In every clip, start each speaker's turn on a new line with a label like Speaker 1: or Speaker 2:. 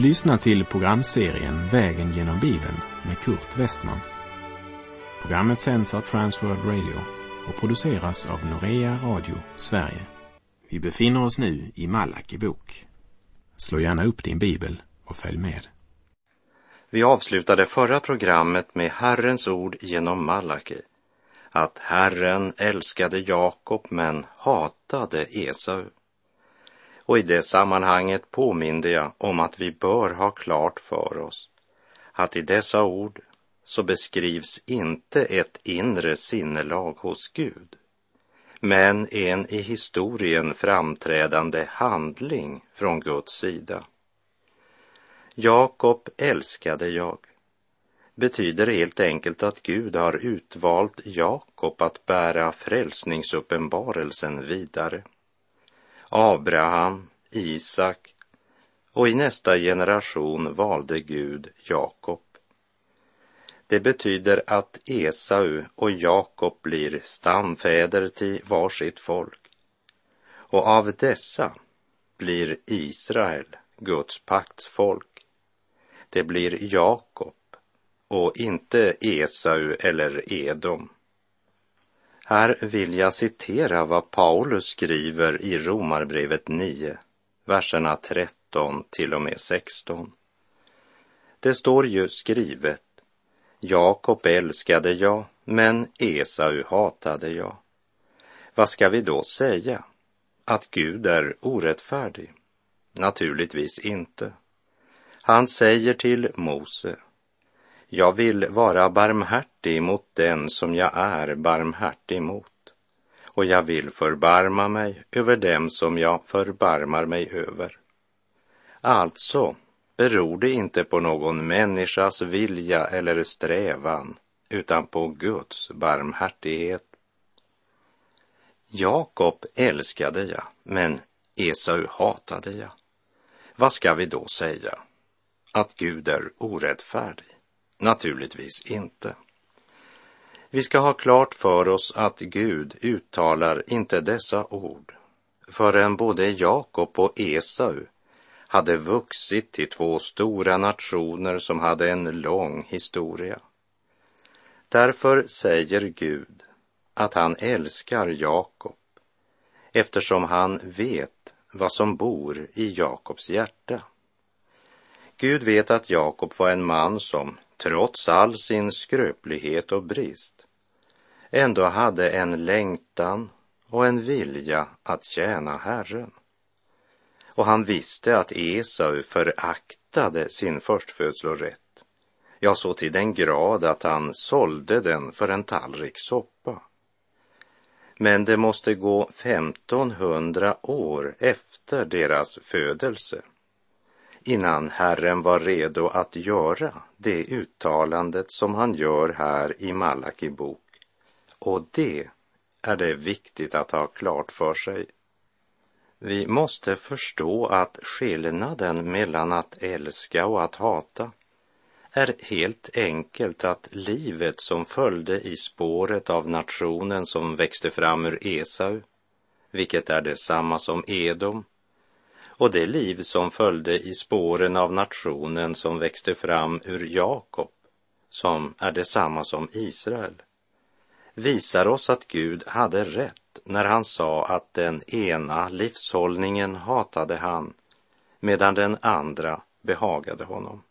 Speaker 1: Du lyssnar till programserien Vägen genom Bibeln med Kurt Westman. Programmet sänds av Transworld Radio och produceras av Norea Radio Sverige. Vi befinner oss nu i Malaki bok. Slå gärna upp din bibel och följ med.
Speaker 2: Vi avslutade förra programmet med Herrens ord genom Malaki. Att Herren älskade Jakob men hatade Esau. Och i det sammanhanget påminde jag om att vi bör ha klart för oss att i dessa ord så beskrivs inte ett inre sinnelag hos Gud, men en i historien framträdande handling från Guds sida. Jakob älskade jag betyder helt enkelt att Gud har utvalt Jakob att bära frälsningsuppenbarelsen vidare. Abraham, Isak och i nästa generation valde Gud Jakob. Det betyder att Esau och Jakob blir stamfäder till varsitt folk. Och av dessa blir Israel Guds paktsfolk. Det blir Jakob och inte Esau eller Edom. Här vill jag citera vad Paulus skriver i Romarbrevet 9, verserna 13 till och med 16. Det står ju skrivet, Jakob älskade jag, men Esau hatade jag. Vad ska vi då säga? Att Gud är orättfärdig? Naturligtvis inte. Han säger till Mose, jag vill vara barmhärtig mot den som jag är barmhärtig mot. Och jag vill förbarma mig över dem som jag förbarmar mig över. Alltså beror det inte på någon människas vilja eller strävan, utan på Guds barmhärtighet. Jakob älskade jag, men Esau hatade jag. Vad ska vi då säga? Att Gud är orättfärdig? Naturligtvis inte. Vi ska ha klart för oss att Gud uttalar inte dessa ord förrän både Jakob och Esau hade vuxit till två stora nationer som hade en lång historia. Därför säger Gud att han älskar Jakob eftersom han vet vad som bor i Jakobs hjärta. Gud vet att Jakob var en man som trots all sin skröplighet och brist, ändå hade en längtan och en vilja att tjäna Herren. Och han visste att Esau föraktade sin förstfödslorätt, ja, så till den grad att han sålde den för en tallrik soppa. Men det måste gå 1500 år efter deras födelse innan Herren var redo att göra det uttalandet som han gör här i Malaki bok. Och det är det viktigt att ha klart för sig. Vi måste förstå att skillnaden mellan att älska och att hata är helt enkelt att livet som följde i spåret av nationen som växte fram ur Esau, vilket är detsamma som Edom, och det liv som följde i spåren av nationen som växte fram ur Jakob, som är detsamma som Israel, visar oss att Gud hade rätt när han sa att den ena livshållningen hatade han, medan den andra behagade honom.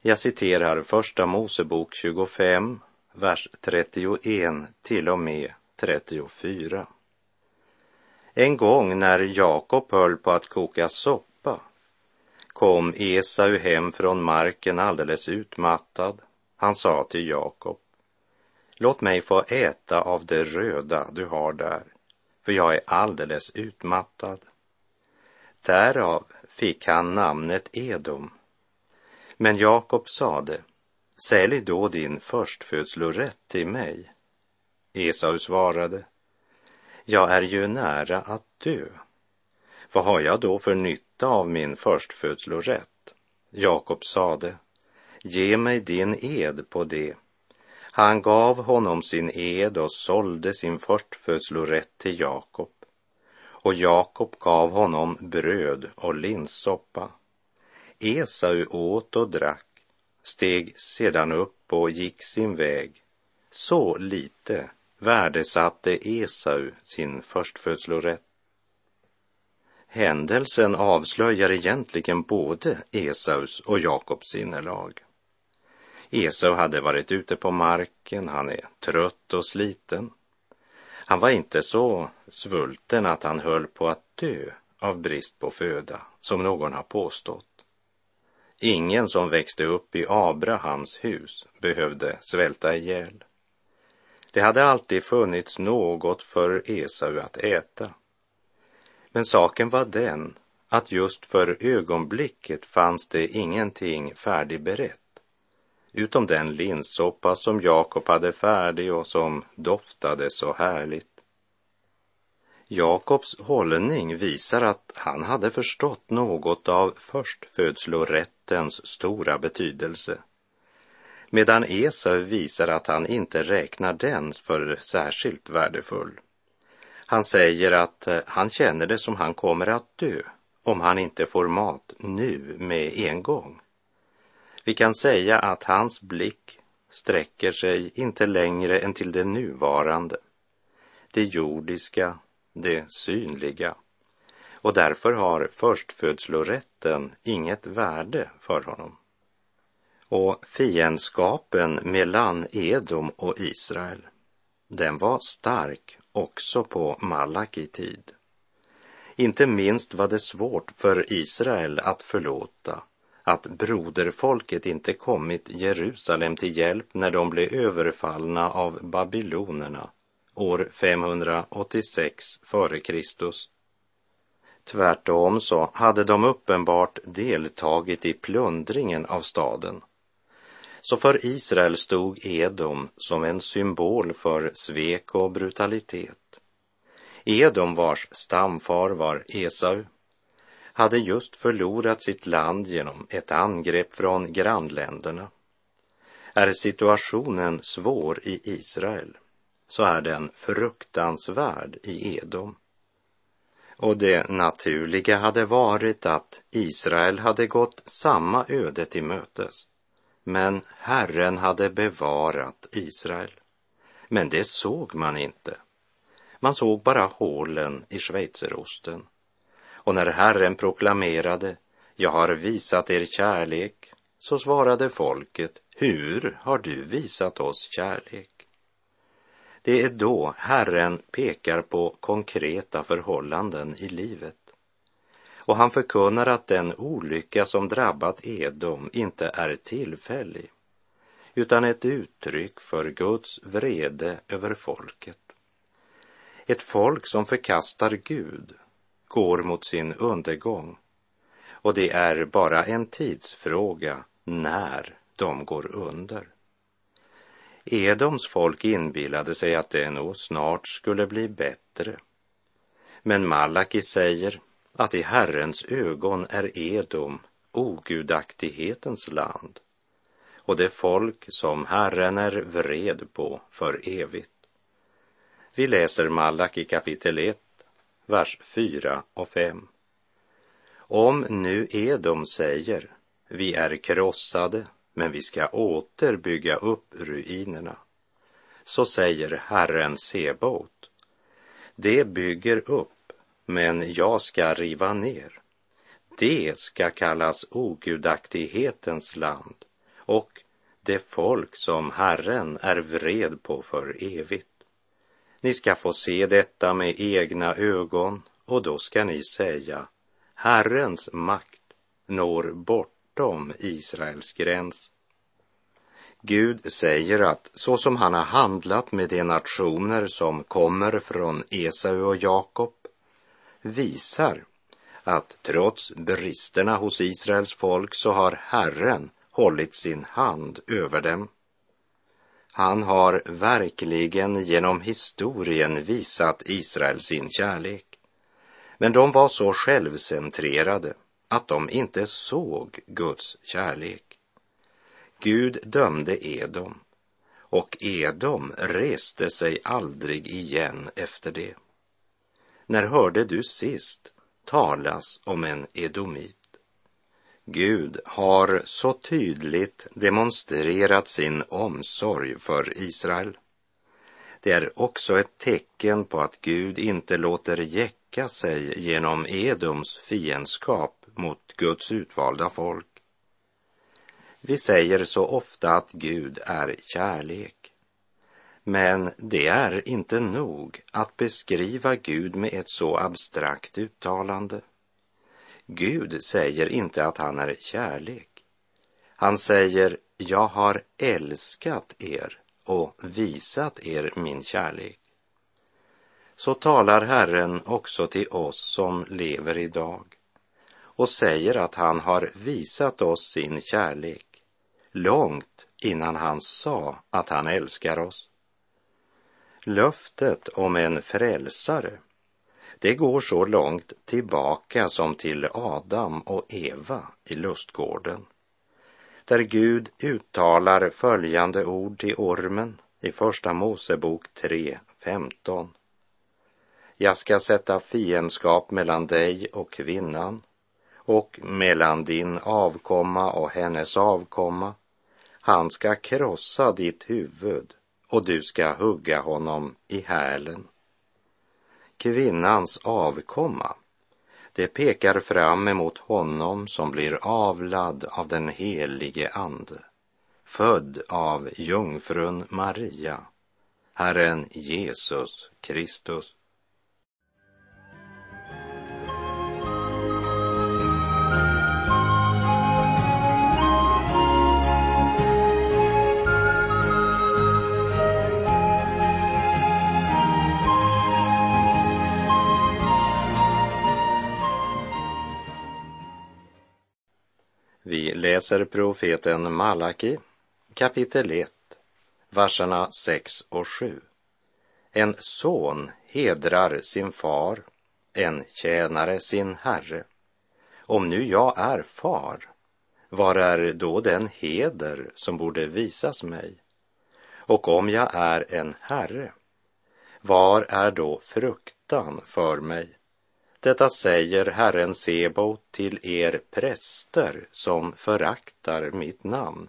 Speaker 2: Jag citerar Första Mosebok 25, vers 31 till och med 34. En gång när Jakob höll på att koka soppa kom Esau hem från marken alldeles utmattad. Han sa till Jakob, låt mig få äta av det röda du har där, för jag är alldeles utmattad. Därav fick han namnet Edom. Men Jakob sade, sälj då din förstfödslorätt till mig. Esau svarade, jag är ju nära att dö. Vad har jag då för nytta av min förstfödslorätt? Jakob sade, ge mig din ed på det. Han gav honom sin ed och sålde sin förstfödslorätt till Jakob. Och Jakob gav honom bröd och linssoppa. Esau åt och drack, steg sedan upp och gick sin väg. Så lite värdesatte Esau sin förstfödslorätt. Händelsen avslöjar egentligen både Esaus och Jakobs sinnelag. Esau hade varit ute på marken, han är trött och sliten. Han var inte så svulten att han höll på att dö av brist på föda, som någon har påstått. Ingen som växte upp i Abrahams hus behövde svälta ihjäl. Det hade alltid funnits något för Esau att äta. Men saken var den att just för ögonblicket fanns det ingenting färdigberett utom den linssoppa som Jakob hade färdig och som doftade så härligt. Jakobs hållning visar att han hade förstått något av förstfödslorättens stora betydelse medan Esau visar att han inte räknar den för särskilt värdefull. Han säger att eh, han känner det som han kommer att dö om han inte får mat nu med en gång. Vi kan säga att hans blick sträcker sig inte längre än till det nuvarande, det jordiska, det synliga. Och därför har förstfödslorätten inget värde för honom. Och fiendskapen mellan Edom och Israel, den var stark också på Malaki tid. Inte minst var det svårt för Israel att förlåta att broderfolket inte kommit Jerusalem till hjälp när de blev överfallna av babylonerna år 586 f.Kr. Tvärtom så hade de uppenbart deltagit i plundringen av staden. Så för Israel stod Edom som en symbol för svek och brutalitet. Edom vars stamfar var Esau hade just förlorat sitt land genom ett angrepp från grannländerna. Är situationen svår i Israel så är den fruktansvärd i Edom. Och det naturliga hade varit att Israel hade gått samma öde till mötes. Men Herren hade bevarat Israel. Men det såg man inte. Man såg bara hålen i schweizerosten. Och när Herren proklamerade, jag har visat er kärlek, så svarade folket, hur har du visat oss kärlek? Det är då Herren pekar på konkreta förhållanden i livet. Och han förkunnar att den olycka som drabbat Edom inte är tillfällig, utan ett uttryck för Guds vrede över folket. Ett folk som förkastar Gud går mot sin undergång och det är bara en tidsfråga när de går under. Edoms folk inbillade sig att det nog snart skulle bli bättre. Men Malaki säger att i Herrens ögon är Edom ogudaktighetens land och det folk som Herren är vred på för evigt. Vi läser Malaki kapitel 1, vers 4 och 5. Om nu Edom säger, vi är krossade, men vi ska åter bygga upp ruinerna, så säger Herren Sebaot, det bygger upp, men jag ska riva ner. Det ska kallas ogudaktighetens land och det folk som Herren är vred på för evigt. Ni ska få se detta med egna ögon och då ska ni säga Herrens makt når bortom Israels gräns. Gud säger att så som han har handlat med de nationer som kommer från Esau och Jakob visar att trots bristerna hos Israels folk så har Herren hållit sin hand över dem. Han har verkligen genom historien visat Israel sin kärlek. Men de var så självcentrerade att de inte såg Guds kärlek. Gud dömde Edom och Edom reste sig aldrig igen efter det. När hörde du sist talas om en edomit? Gud har så tydligt demonstrerat sin omsorg för Israel. Det är också ett tecken på att Gud inte låter jäcka sig genom Edoms fiendskap mot Guds utvalda folk. Vi säger så ofta att Gud är kärlek. Men det är inte nog att beskriva Gud med ett så abstrakt uttalande. Gud säger inte att han är kärlek. Han säger, jag har älskat er och visat er min kärlek. Så talar Herren också till oss som lever idag och säger att han har visat oss sin kärlek långt innan han sa att han älskar oss. Löftet om en frälsare, det går så långt tillbaka som till Adam och Eva i lustgården, där Gud uttalar följande ord till ormen i Första Mosebok 3.15. Jag ska sätta fiendskap mellan dig och kvinnan och mellan din avkomma och hennes avkomma han ska krossa ditt huvud och du ska hugga honom i hälen. Kvinnans avkomma, det pekar fram emot honom som blir avlad av den helige Ande, född av jungfrun Maria, Herren Jesus Kristus. Läser profeten Malaki kapitel 1, verserna 6 och 7. En son hedrar sin far, en tjänare sin herre. Om nu jag är far, var är då den heder som borde visas mig? Och om jag är en herre, var är då fruktan för mig? Detta säger Herren Sebo till er präster som föraktar mitt namn.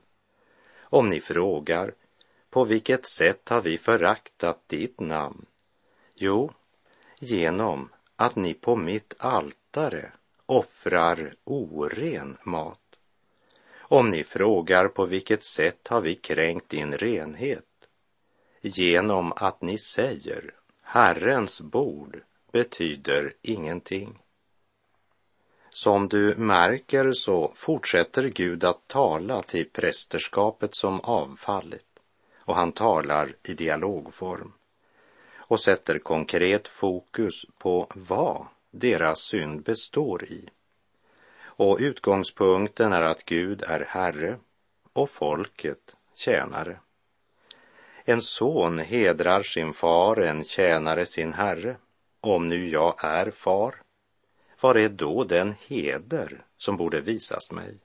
Speaker 2: Om ni frågar, på vilket sätt har vi föraktat ditt namn? Jo, genom att ni på mitt altare offrar oren mat. Om ni frågar på vilket sätt har vi kränkt din renhet? Genom att ni säger Herrens bord betyder ingenting. Som du märker så fortsätter Gud att tala till prästerskapet som avfallit och han talar i dialogform och sätter konkret fokus på vad deras synd består i. Och utgångspunkten är att Gud är Herre och folket tjänare. En son hedrar sin far, en tjänare sin herre. Om nu jag är far, var är då den heder som borde visas mig?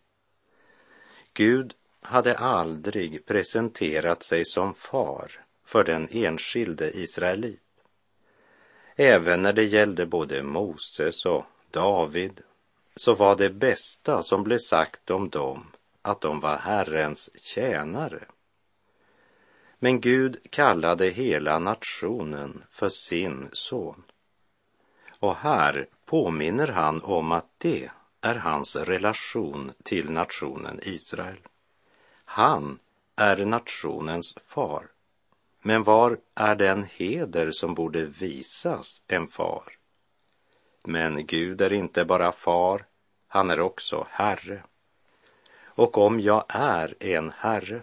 Speaker 2: Gud hade aldrig presenterat sig som far för den enskilde israelit. Även när det gällde både Moses och David så var det bästa som blev sagt om dem att de var Herrens tjänare. Men Gud kallade hela nationen för sin son. Och här påminner han om att det är hans relation till nationen Israel. Han är nationens far. Men var är den heder som borde visas en far? Men Gud är inte bara far, han är också Herre. Och om jag är en Herre,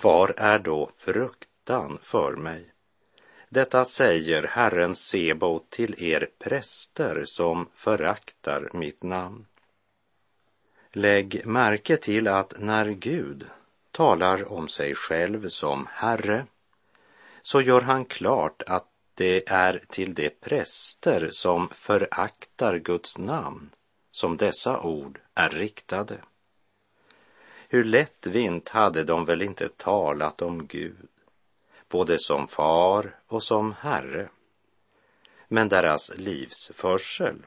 Speaker 2: var är då fruktan för mig? Detta säger Herren Sebo till er präster som föraktar mitt namn. Lägg märke till att när Gud talar om sig själv som Herre så gör han klart att det är till de präster som föraktar Guds namn som dessa ord är riktade. Hur lättvint hade de väl inte talat om Gud både som far och som herre. Men deras livsförsel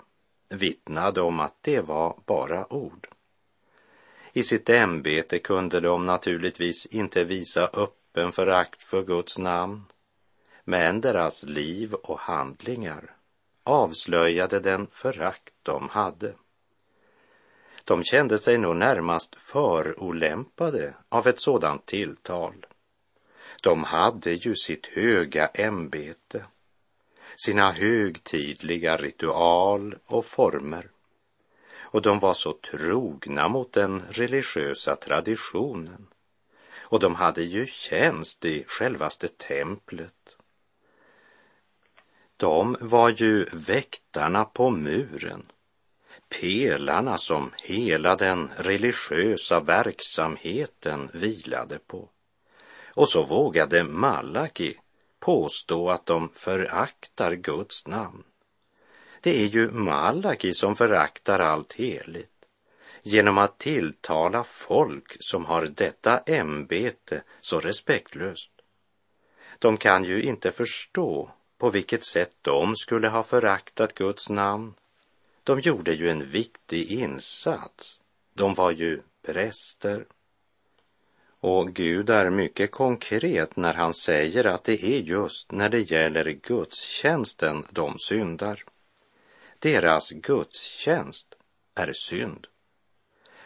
Speaker 2: vittnade om att det var bara ord. I sitt ämbete kunde de naturligtvis inte visa öppen förakt för Guds namn, men deras liv och handlingar avslöjade den förakt de hade. De kände sig nog närmast förolämpade av ett sådant tilltal. De hade ju sitt höga ämbete, sina högtidliga ritual och former. Och de var så trogna mot den religiösa traditionen. Och de hade ju tjänst i självaste templet. De var ju väktarna på muren pelarna som hela den religiösa verksamheten vilade på. Och så vågade Malaki påstå att de föraktar Guds namn. Det är ju Malaki som föraktar allt heligt genom att tilltala folk som har detta ämbete så respektlöst. De kan ju inte förstå på vilket sätt de skulle ha föraktat Guds namn de gjorde ju en viktig insats. De var ju präster. Och Gud är mycket konkret när han säger att det är just när det gäller gudstjänsten de syndar. Deras gudstjänst är synd.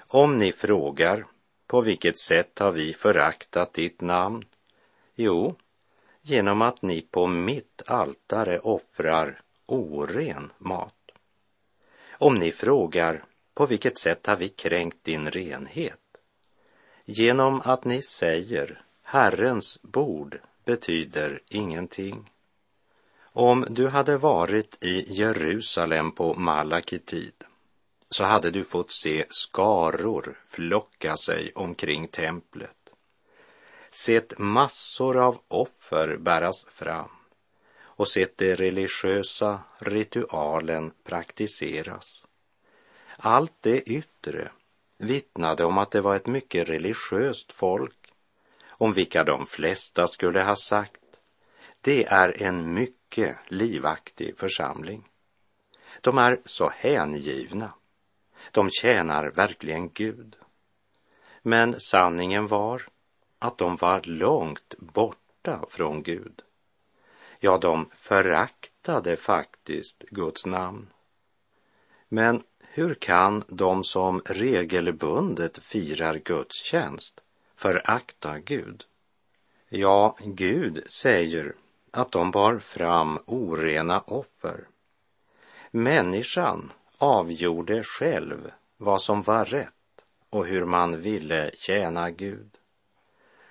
Speaker 2: Om ni frågar på vilket sätt har vi föraktat ditt namn? Jo, genom att ni på mitt altare offrar oren mat. Om ni frågar på vilket sätt har vi kränkt din renhet? Genom att ni säger Herrens bord betyder ingenting. Om du hade varit i Jerusalem på Malaki tid så hade du fått se skaror flocka sig omkring templet. Sett massor av offer bäras fram och sett de religiösa ritualen praktiseras. Allt det yttre vittnade om att det var ett mycket religiöst folk, om vilka de flesta skulle ha sagt, det är en mycket livaktig församling. De är så hängivna. De tjänar verkligen Gud. Men sanningen var att de var långt borta från Gud. Ja, de föraktade faktiskt Guds namn. Men hur kan de som regelbundet firar gudstjänst förakta Gud? Ja, Gud säger att de bar fram orena offer. Människan avgjorde själv vad som var rätt och hur man ville tjäna Gud.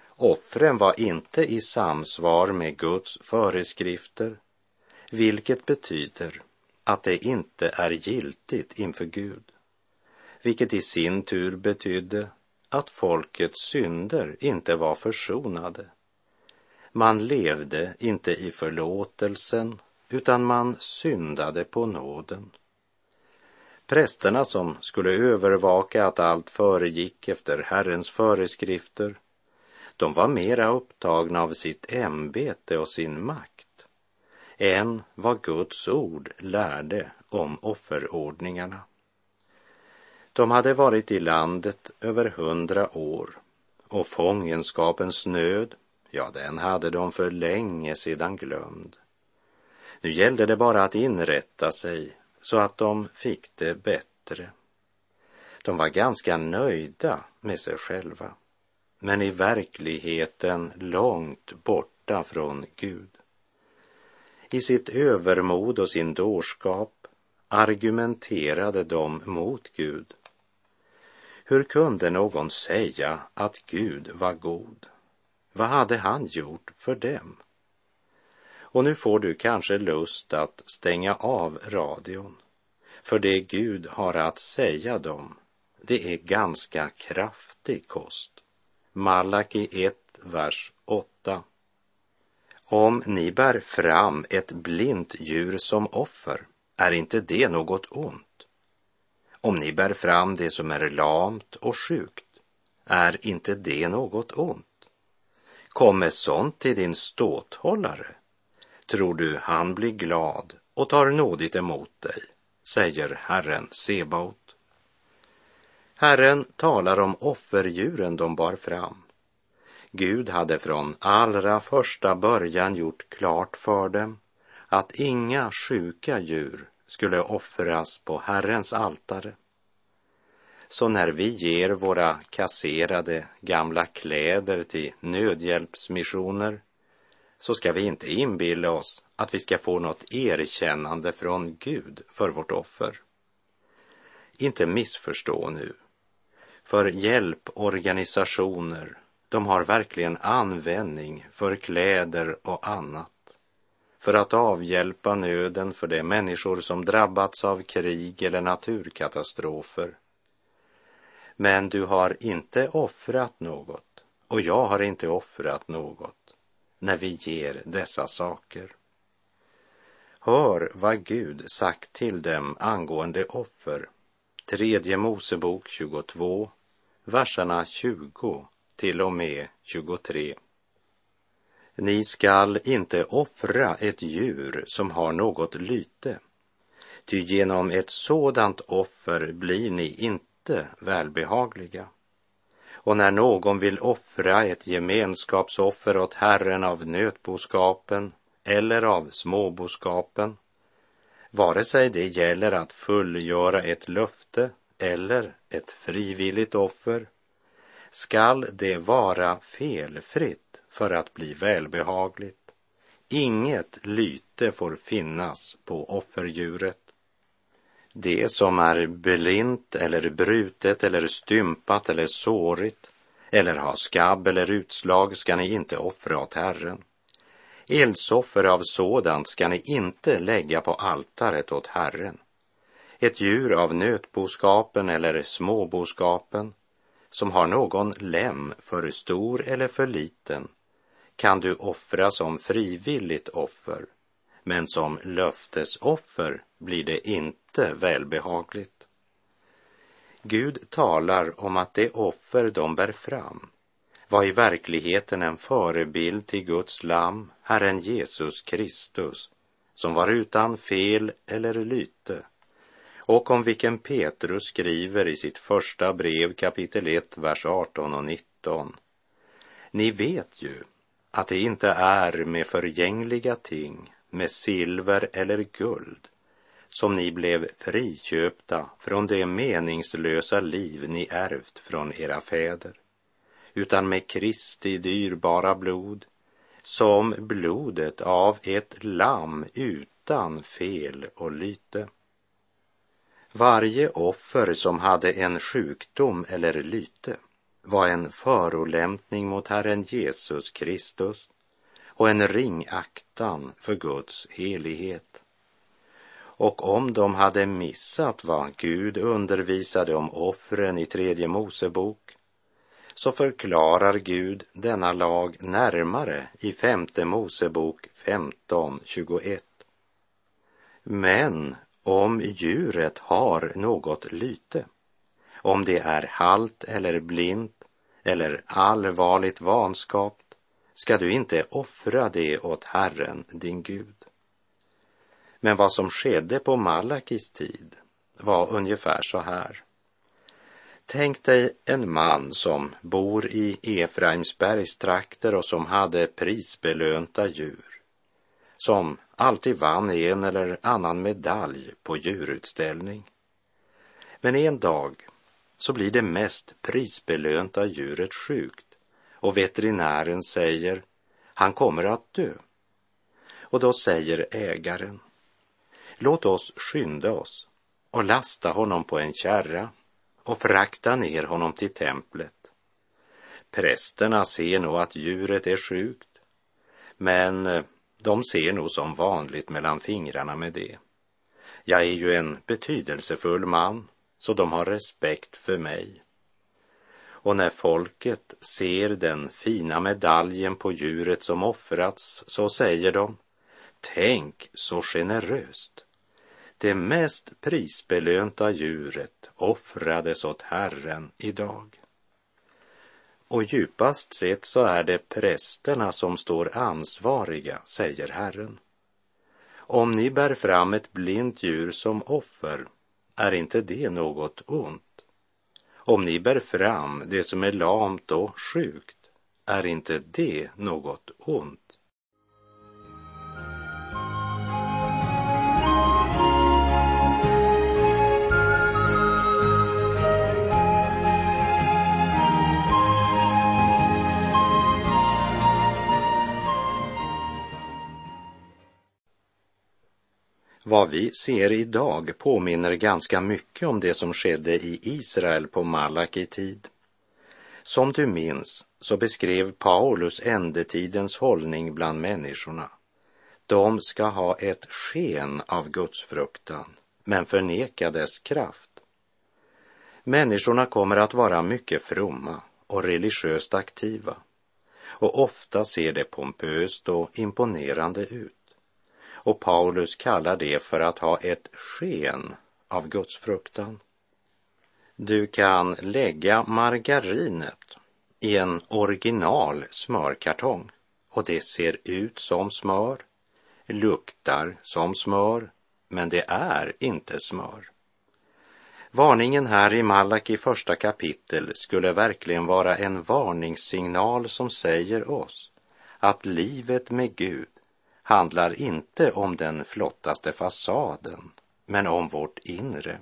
Speaker 2: Offren var inte i samsvar med Guds föreskrifter, vilket betyder att det inte är giltigt inför Gud, vilket i sin tur betydde att folkets synder inte var försonade. Man levde inte i förlåtelsen, utan man syndade på nåden. Prästerna som skulle övervaka att allt föregick efter Herrens föreskrifter de var mera upptagna av sitt ämbete och sin makt än vad Guds ord lärde om offerordningarna. De hade varit i landet över hundra år och fångenskapens nöd, ja, den hade de för länge sedan glömd. Nu gällde det bara att inrätta sig så att de fick det bättre. De var ganska nöjda med sig själva men i verkligheten långt borta från Gud. I sitt övermod och sin dårskap argumenterade de mot Gud. Hur kunde någon säga att Gud var god? Vad hade han gjort för dem? Och nu får du kanske lust att stänga av radion, för det Gud har att säga dem, det är ganska kraftig kost. Malaki 1, vers 8. Om ni bär fram ett blint djur som offer, är inte det något ont? Om ni bär fram det som är lamt och sjukt, är inte det något ont? Kommer sånt till din ståthållare, tror du han blir glad och tar nådigt emot dig, säger Herren Sebaot. Herren talar om offerdjuren de bar fram. Gud hade från allra första början gjort klart för dem att inga sjuka djur skulle offras på Herrens altare. Så när vi ger våra kasserade gamla kläder till nödhjälpsmissioner så ska vi inte inbilla oss att vi ska få något erkännande från Gud för vårt offer. Inte missförstå nu, för hjälporganisationer, de har verkligen användning för kläder och annat för att avhjälpa nöden för de människor som drabbats av krig eller naturkatastrofer. Men du har inte offrat något och jag har inte offrat något när vi ger dessa saker. Hör vad Gud sagt till dem angående offer. Tredje Mosebok 22, verserna 20 till och med 23. Ni skall inte offra ett djur som har något lyte, ty genom ett sådant offer blir ni inte välbehagliga. Och när någon vill offra ett gemenskapsoffer åt Herren av nötboskapen eller av småboskapen, vare sig det gäller att fullgöra ett löfte eller ett frivilligt offer, skall det vara felfritt för att bli välbehagligt. Inget lyte får finnas på offerdjuret. Det som är blint eller brutet eller stympat eller sårigt eller har skabb eller utslag ska ni inte offra åt Herren. Eldsoffer av sådant ska ni inte lägga på altaret åt Herren. Ett djur av nötboskapen eller småboskapen som har någon lem för stor eller för liten kan du offra som frivilligt offer, men som löftesoffer blir det inte välbehagligt. Gud talar om att det offer de bär fram var i verkligheten en förebild till Guds lam, Herren Jesus Kristus, som var utan fel eller lyte och om vilken Petrus skriver i sitt första brev kapitel 1, vers 18 och 19. Ni vet ju att det inte är med förgängliga ting, med silver eller guld, som ni blev friköpta från det meningslösa liv ni ärvt från era fäder, utan med Kristi dyrbara blod, som blodet av ett lamm utan fel och lyte. Varje offer som hade en sjukdom eller lyte var en förolämpning mot Herren Jesus Kristus och en ringaktan för Guds helighet. Och om de hade missat vad Gud undervisade om offren i tredje Mosebok så förklarar Gud denna lag närmare i femte Mosebok 15.21. Men om djuret har något lyte, om det är halt eller blint eller allvarligt vanskapt, ska du inte offra det åt Herren, din Gud. Men vad som skedde på Malakis tid var ungefär så här. Tänk dig en man som bor i Efraimsbergs trakter och som hade prisbelönta djur, som alltid vann en eller annan medalj på djurutställning. Men en dag så blir det mest prisbelönta djuret sjukt och veterinären säger han kommer att dö. Och då säger ägaren låt oss skynda oss och lasta honom på en kärra och frakta ner honom till templet. Prästerna ser nog att djuret är sjukt, men eh, de ser nog som vanligt mellan fingrarna med det. Jag är ju en betydelsefull man, så de har respekt för mig. Och när folket ser den fina medaljen på djuret som offrats så säger de, tänk så generöst. Det mest prisbelönta djuret offrades åt Herren idag. Och djupast sett så är det prästerna som står ansvariga, säger Herren. Om ni bär fram ett blint djur som offer är inte det något ont. Om ni bär fram det som är lamt och sjukt, är inte det något ont? Vad vi ser idag påminner ganska mycket om det som skedde i Israel på Malaki tid. Som du minns så beskrev Paulus ändetidens hållning bland människorna. De ska ha ett sken av gudsfruktan, men förneka dess kraft. Människorna kommer att vara mycket fromma och religiöst aktiva och ofta ser det pompöst och imponerande ut. Och Paulus kallar det för att ha ett sken av Guds fruktan. Du kan lägga margarinet i en original smörkartong och det ser ut som smör, luktar som smör, men det är inte smör. Varningen här i Malaki första kapitel skulle verkligen vara en varningssignal som säger oss att livet med Gud handlar inte om den flottaste fasaden, men om vårt inre.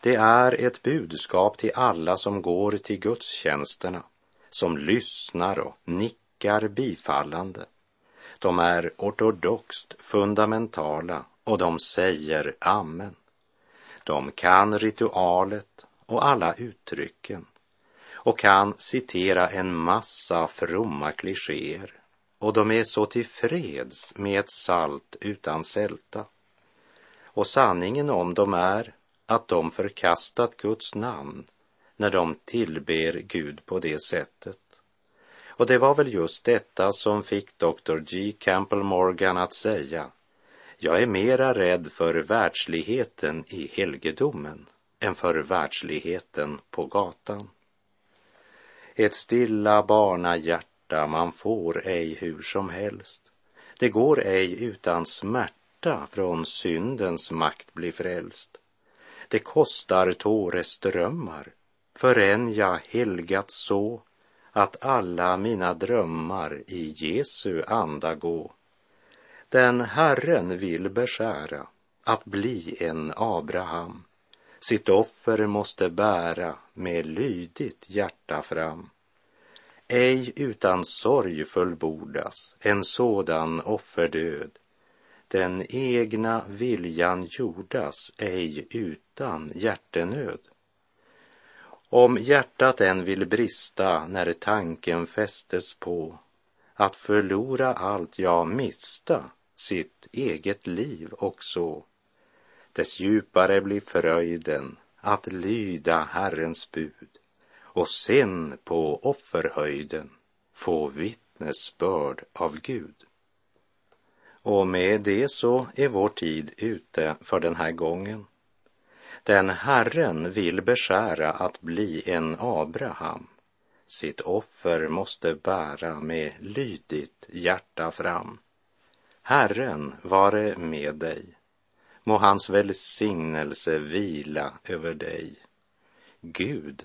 Speaker 2: Det är ett budskap till alla som går till gudstjänsterna, som lyssnar och nickar bifallande. De är ortodoxt fundamentala och de säger amen. De kan ritualet och alla uttrycken och kan citera en massa fromma klichéer och de är så tillfreds med ett salt utan sälta. Och sanningen om dem är att de förkastat Guds namn när de tillber Gud på det sättet. Och det var väl just detta som fick Dr. G. Campbell Morgan att säga jag är mera rädd för världsligheten i helgedomen än för världsligheten på gatan. Ett stilla barnahjärta smärta man får ej hur som helst. Det går ej utan smärta från syndens makt bli frälst. Det kostar tåreströmmar förrän jag helgat så att alla mina drömmar i Jesu anda gå. Den Herren vill beskära att bli en Abraham. Sitt offer måste bära med lydigt hjärta fram ej utan sorg fullbordas en sådan offerdöd. Den egna viljan jordas ej utan hjärtenöd. Om hjärtat än vill brista när tanken fästes på att förlora allt, ja, mista sitt eget liv också, dess djupare blir fröjden att lyda Herrens bud och sen på offerhöjden få vittnesbörd av Gud. Och med det så är vår tid ute för den här gången. Den Herren vill beskära att bli en Abraham. Sitt offer måste bära med lydigt hjärta fram. Herren vare med dig. Må hans välsignelse vila över dig. Gud